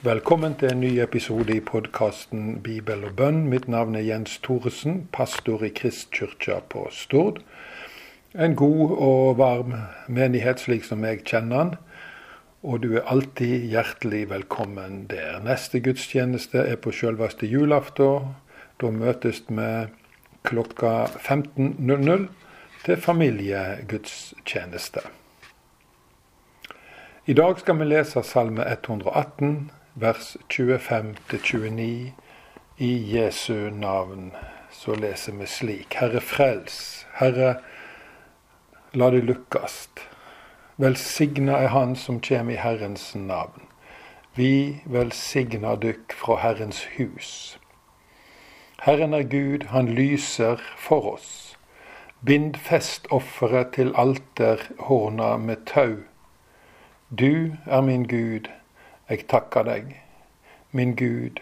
Velkommen til en ny episode i podkasten Bibel og bønn. Mitt navn er Jens Thoresen, pastor i Kristkirka på Stord. En god og varm menighet slik som jeg kjenner den. Og du er alltid hjertelig velkommen der. Neste gudstjeneste er på selveste julaften. Da møtes vi klokka 15.00 til familiegudstjeneste. I dag skal vi lese Salme 118, vers 25-29. I Jesu navn så leser vi slik. Herre frels, Herre la det lukkast. Velsigna er Han som kjem i Herrens navn. Vi velsigna dykk fra Herrens hus. Herren er Gud, han lyser for oss. Bind festofferet til alterhorna med tau. Du er min Gud, jeg takker deg. Min Gud,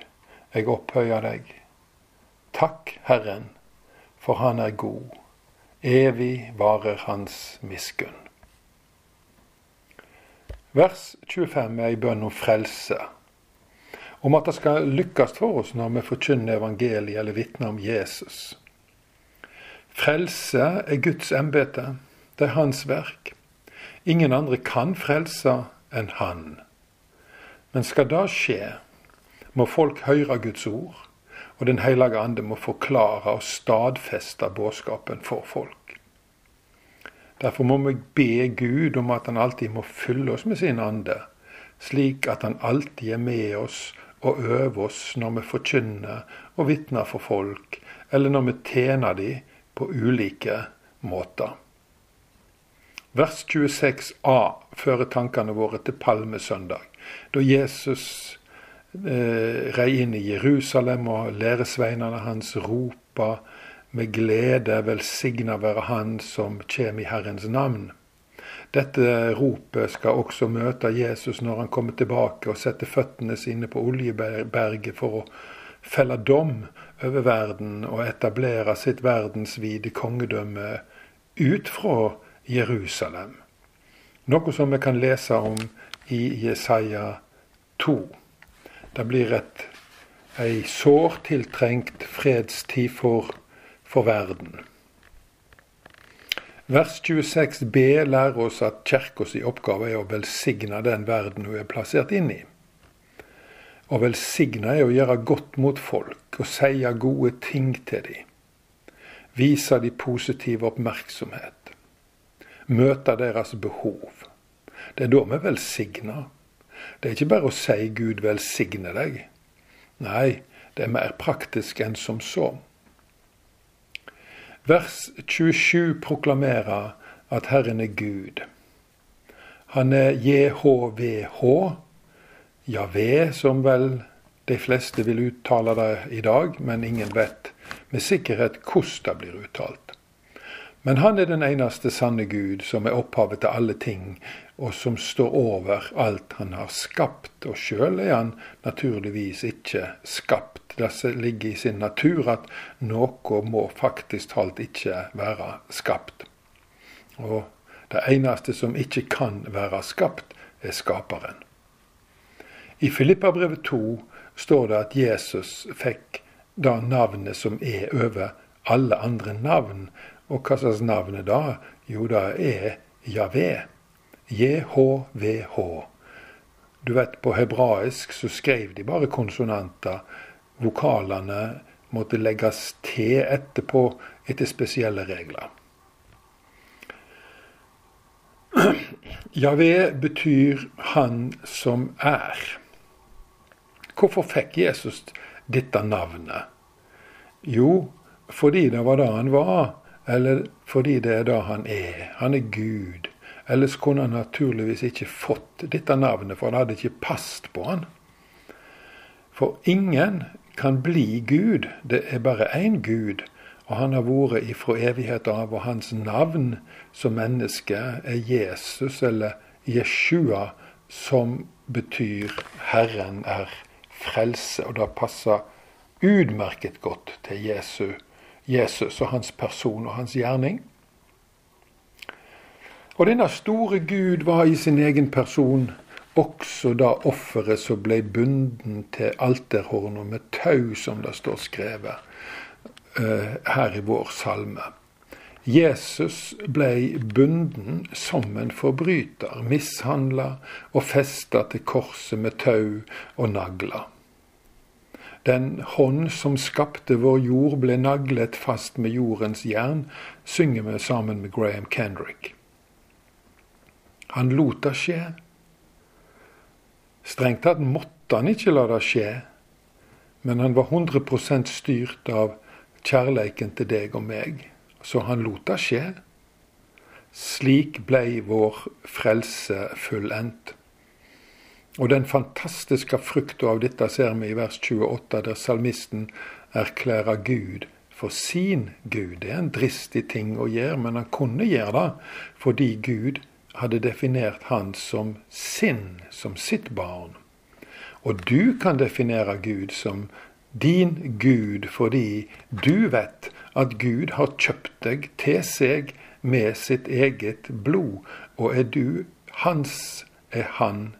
jeg opphøyer deg. Takk, Herren, for Han er god. Evig varer Hans miskunn. Vers 25 er ei bønn om frelse. Om at det skal lykkes for oss når vi forkynner evangeliet eller vitner om Jesus. Frelse er Guds embete. Det er Hans verk. Ingen andre kan frelse enn Han. Men skal det skje, må folk høre Guds ord, og Den hellige ande må forklare og stadfeste budskapen for folk. Derfor må vi be Gud om at Han alltid må fylle oss med sin ande, slik at Han alltid er med oss og øver oss når vi forkynner og vitner for folk, eller når vi tjener dem på ulike måter. Vers 26a fører tankene våre til palmesøndag, da Jesus eh, rei inn i Jerusalem, og læresveinene hans ropa med glede 'Velsigna være Han som kjem i Herrens navn'. Dette ropet skal også møte Jesus når han kommer tilbake og setter føttene sine på Oljeberget for å felle dom over verden og etablere sitt verdensvide kongedømme ut fra Jerusalem. Noe som vi kan lese om i Jesaja 2. Det blir et, ei sårt tiltrengt fredstid for, for verden. Vers 26b lærer oss at kirka oppgave er å velsigne den verden hun er plassert inn i. Å velsigne er å gjøre godt mot folk og si gode ting til dem. Vise dem positiv oppmerksomhet møte deres behov. Det er da vi velsigner. Det er ikke bare å si 'Gud velsigne deg'. Nei, det er mer praktisk enn som så. Vers 27 proklamerer at Herren er Gud. Han er JHVH, Javé, som vel de fleste vil uttale det i dag, men ingen vet med sikkerhet hvordan det blir uttalt. Men han er den eneste sanne Gud, som er opphavet til alle ting, og som står over alt han har skapt. Og sjøl er han naturligvis ikke skapt. Det ligger i sin natur at noe må faktisk talt ikke være skapt. Og det eneste som ikke kan være skapt, er Skaperen. I Filippabrevet 2 står det at Jesus fikk da navnet som er over alle andre navn, og hva slags navn er det? Jo, det er Javé. JHVH. Du vet, på hebraisk så skrev de bare konsonanter. Vokalene måtte legges til etterpå etter spesielle regler. Javé betyr 'han som er'. Hvorfor fikk Jesus dette navnet? Jo, fordi det var det han var eller fordi det er det han er. Han er Gud. Ellers kunne han naturligvis ikke fått dette navnet, for det hadde ikke passet på han. For ingen kan bli Gud. Det er bare én Gud. Og han har vært ifra evighet av, og hans navn som menneske er Jesus, eller Jeshua, som betyr 'Herren er frelse'. Og det passer utmerket godt til Jesu Jesus og hans person og hans gjerning. Og denne store Gud var i sin egen person også da offeret som ble bunden til alterhorna med tau, som det står skrevet uh, her i vår salme. Jesus ble bunden som en forbryter, mishandla og festa til korset med tau og nagler. Den hånd som skapte vår jord, ble naglet fast med jordens jern, synger vi sammen med Graham Kendrick. Han lot det skje. Strengt tatt måtte han ikke la det skje, men han var 100% styrt av kjærleiken til deg og meg, så han lot det skje. Slik blei vår frelse fullendt. Og den fantastiske frukta av dette ser vi i vers 28, der salmisten erklærer Gud for sin Gud. Det er en dristig ting å gjøre, men han kunne gjøre det fordi Gud hadde definert han som sin, som sitt barn. Og du kan definere Gud som din Gud fordi du vet at Gud har kjøpt deg til seg med sitt eget blod, og er du hans, er han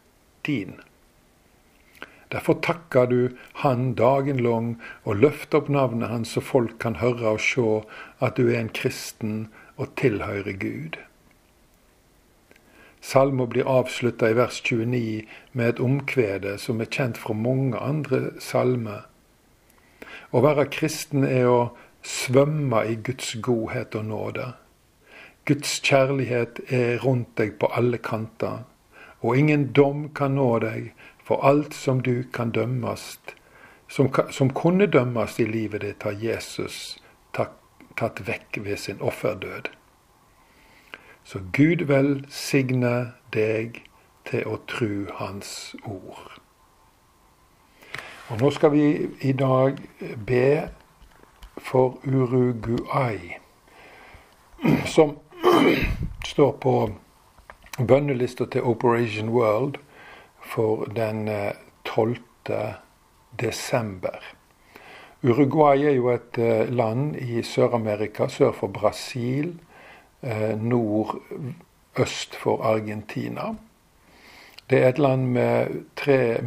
din. Derfor takker du Han dagen lang og løfter opp navnet hans så folk kan høre og se at du er en kristen og tilhører Gud. Salmo blir avslutta i vers 29 med et omkvede som er kjent fra mange andre salmer. Å være kristen er å svømme i Guds godhet og nåde. Guds kjærlighet er rundt deg på alle kanter, og ingen dom kan nå deg, for alt som du kan dømmes, som, som kunne dømmes i livet ditt, har Jesus tatt, vekk ved sin offerdød. Så Gud velsigne deg til å tru Hans ord. Og nå skal vi i dag be for Uruguay, som står på bønnelista til Operation World for den 12. Eh, desember. Uruguay er jo et eh, land i Sør-Amerika, sør for Brasil Eh, nordøst for Argentina. Det er et land med 3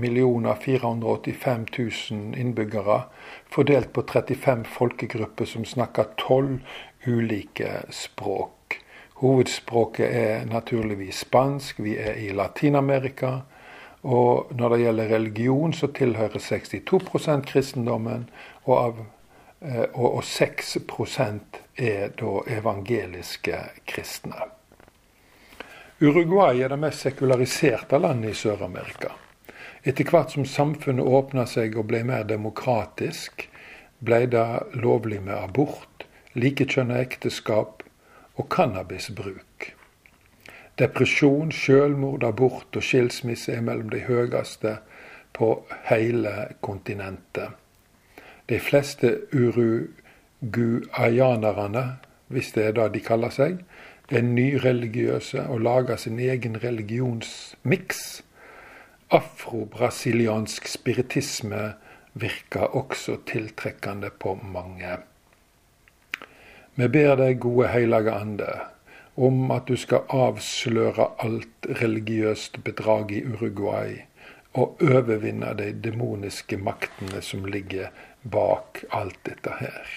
485 000 innbyggere, fordelt på 35 folkegrupper som snakker 12 ulike språk. Hovedspråket er naturligvis spansk. Vi er i Latin-Amerika. Og når det gjelder religion, så tilhører 62% kristendommen. Og av og, og 6% er da evangeliske kristne. Uruguay er det mest sekulariserte landet i Sør-Amerika. Etter hvert som samfunnet åpna seg og ble mer demokratisk, ble det lovlig med abort, likekjønna ekteskap og cannabisbruk. Depresjon, selvmord, abort og skilsmisse er mellom de høyeste på hele kontinentet. De fleste uruguayanerne, hvis det er det de kaller seg, er nyreligiøse og lager sin egen religionsmiks. Afro-brasiliansk spiritisme virker også tiltrekkende på mange. Vi ber deg, gode hellige ande, om at du skal avsløre alt religiøst bedrag i Uruguay og overvinne de demoniske maktene som ligger bak alt dette her.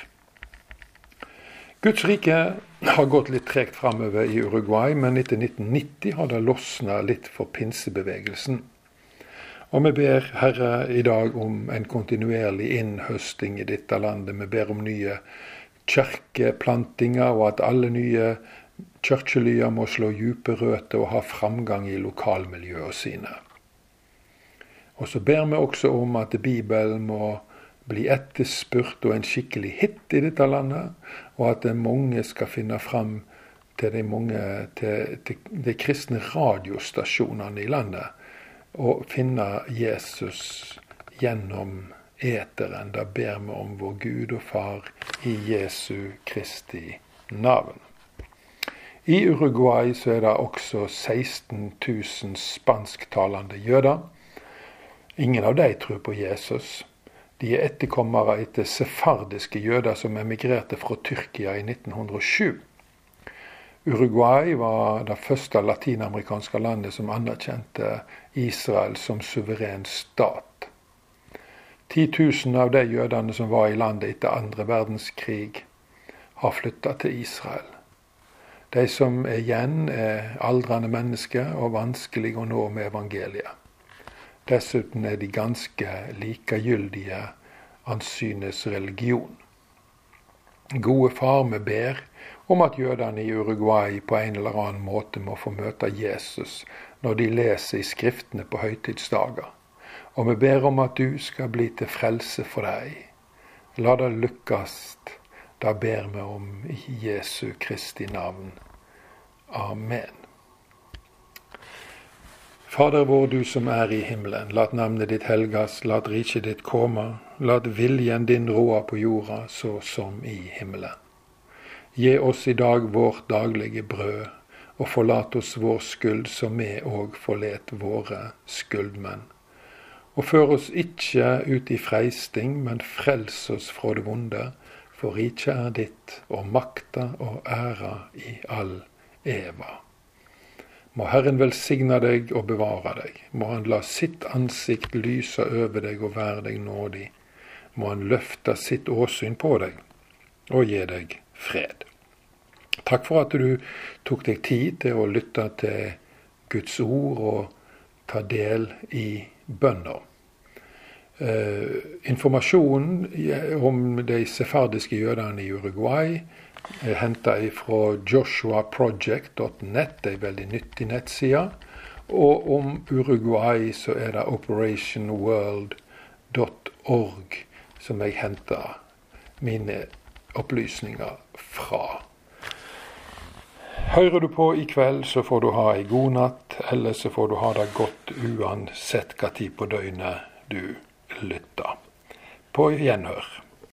Guds rike har gått litt tregt framover i Uruguay, men etter 1990 har det losna litt for pinsebevegelsen. Og vi ber Herre i dag om en kontinuerlig innhøsting i dette landet. Vi ber om nye kirkeplantinger, og at alle nye kirkelyer må slå dype røtter og ha framgang i lokalmiljøene sine. Og så ber vi også om at Bibelen må bli etterspurt og en skikkelig hit i dette landet, og at mange skal finne fram til de, mange, til, til de kristne radiostasjonene i landet og finne Jesus gjennom eteren. Da ber vi om vår Gud og Far i Jesu Kristi navn. I Uruguay så er det også 16 000 spansktalende jøder. Ingen av dem tror på Jesus. De er etterkommere etter sefardiske jøder som emigrerte fra Tyrkia i 1907. Uruguay var det første latinamerikanske landet som anerkjente Israel som suveren stat. 10 000 av de jødene som var i landet etter andre verdenskrig, har flytta til Israel. De som er igjen, er aldrende mennesker og vanskelig å nå med evangeliet. Dessuten er de ganske likegyldige ansynets religion. Gode far, vi ber om at jødene i Uruguay på en eller annen måte må få møte Jesus når de leser i Skriftene på høytidsdager. Og vi ber om at du skal bli til frelse for deg. La det lykkes. Da ber vi om i Jesu Kristi navn. Amen. Fader vår, du som er i himmelen. Lat navnet ditt helgas, lat riket ditt komme. Lat viljen din råde på jorda så som i himmelen. Gi oss i dag vårt daglige brød, og forlat oss vår skyld, som vi òg forlet våre skyldmenn. Og før oss ikke ut i freisting, men frels oss fra det vonde, for riket er ditt, og makta og æra i all eva. Må Herren velsigne deg og bevare deg. Må Han la sitt ansikt lyse over deg og være deg nådig. Må Han løfte sitt åsyn på deg og gi deg fred. Takk for at du tok deg tid til å lytte til Guds ord og ta del i bønner. Eh, informasjonen om de sefardiske jødene i Uruguay er henta fra joshuaproject.net, ei veldig nyttig nettside. Og om Uruguay så er det operationworld.org som jeg henter mine opplysninger fra. Hører du på i kveld, så får du ha ei god natt, eller så får du ha det godt uansett hva tid på døgnet du lytter. På gjenhør.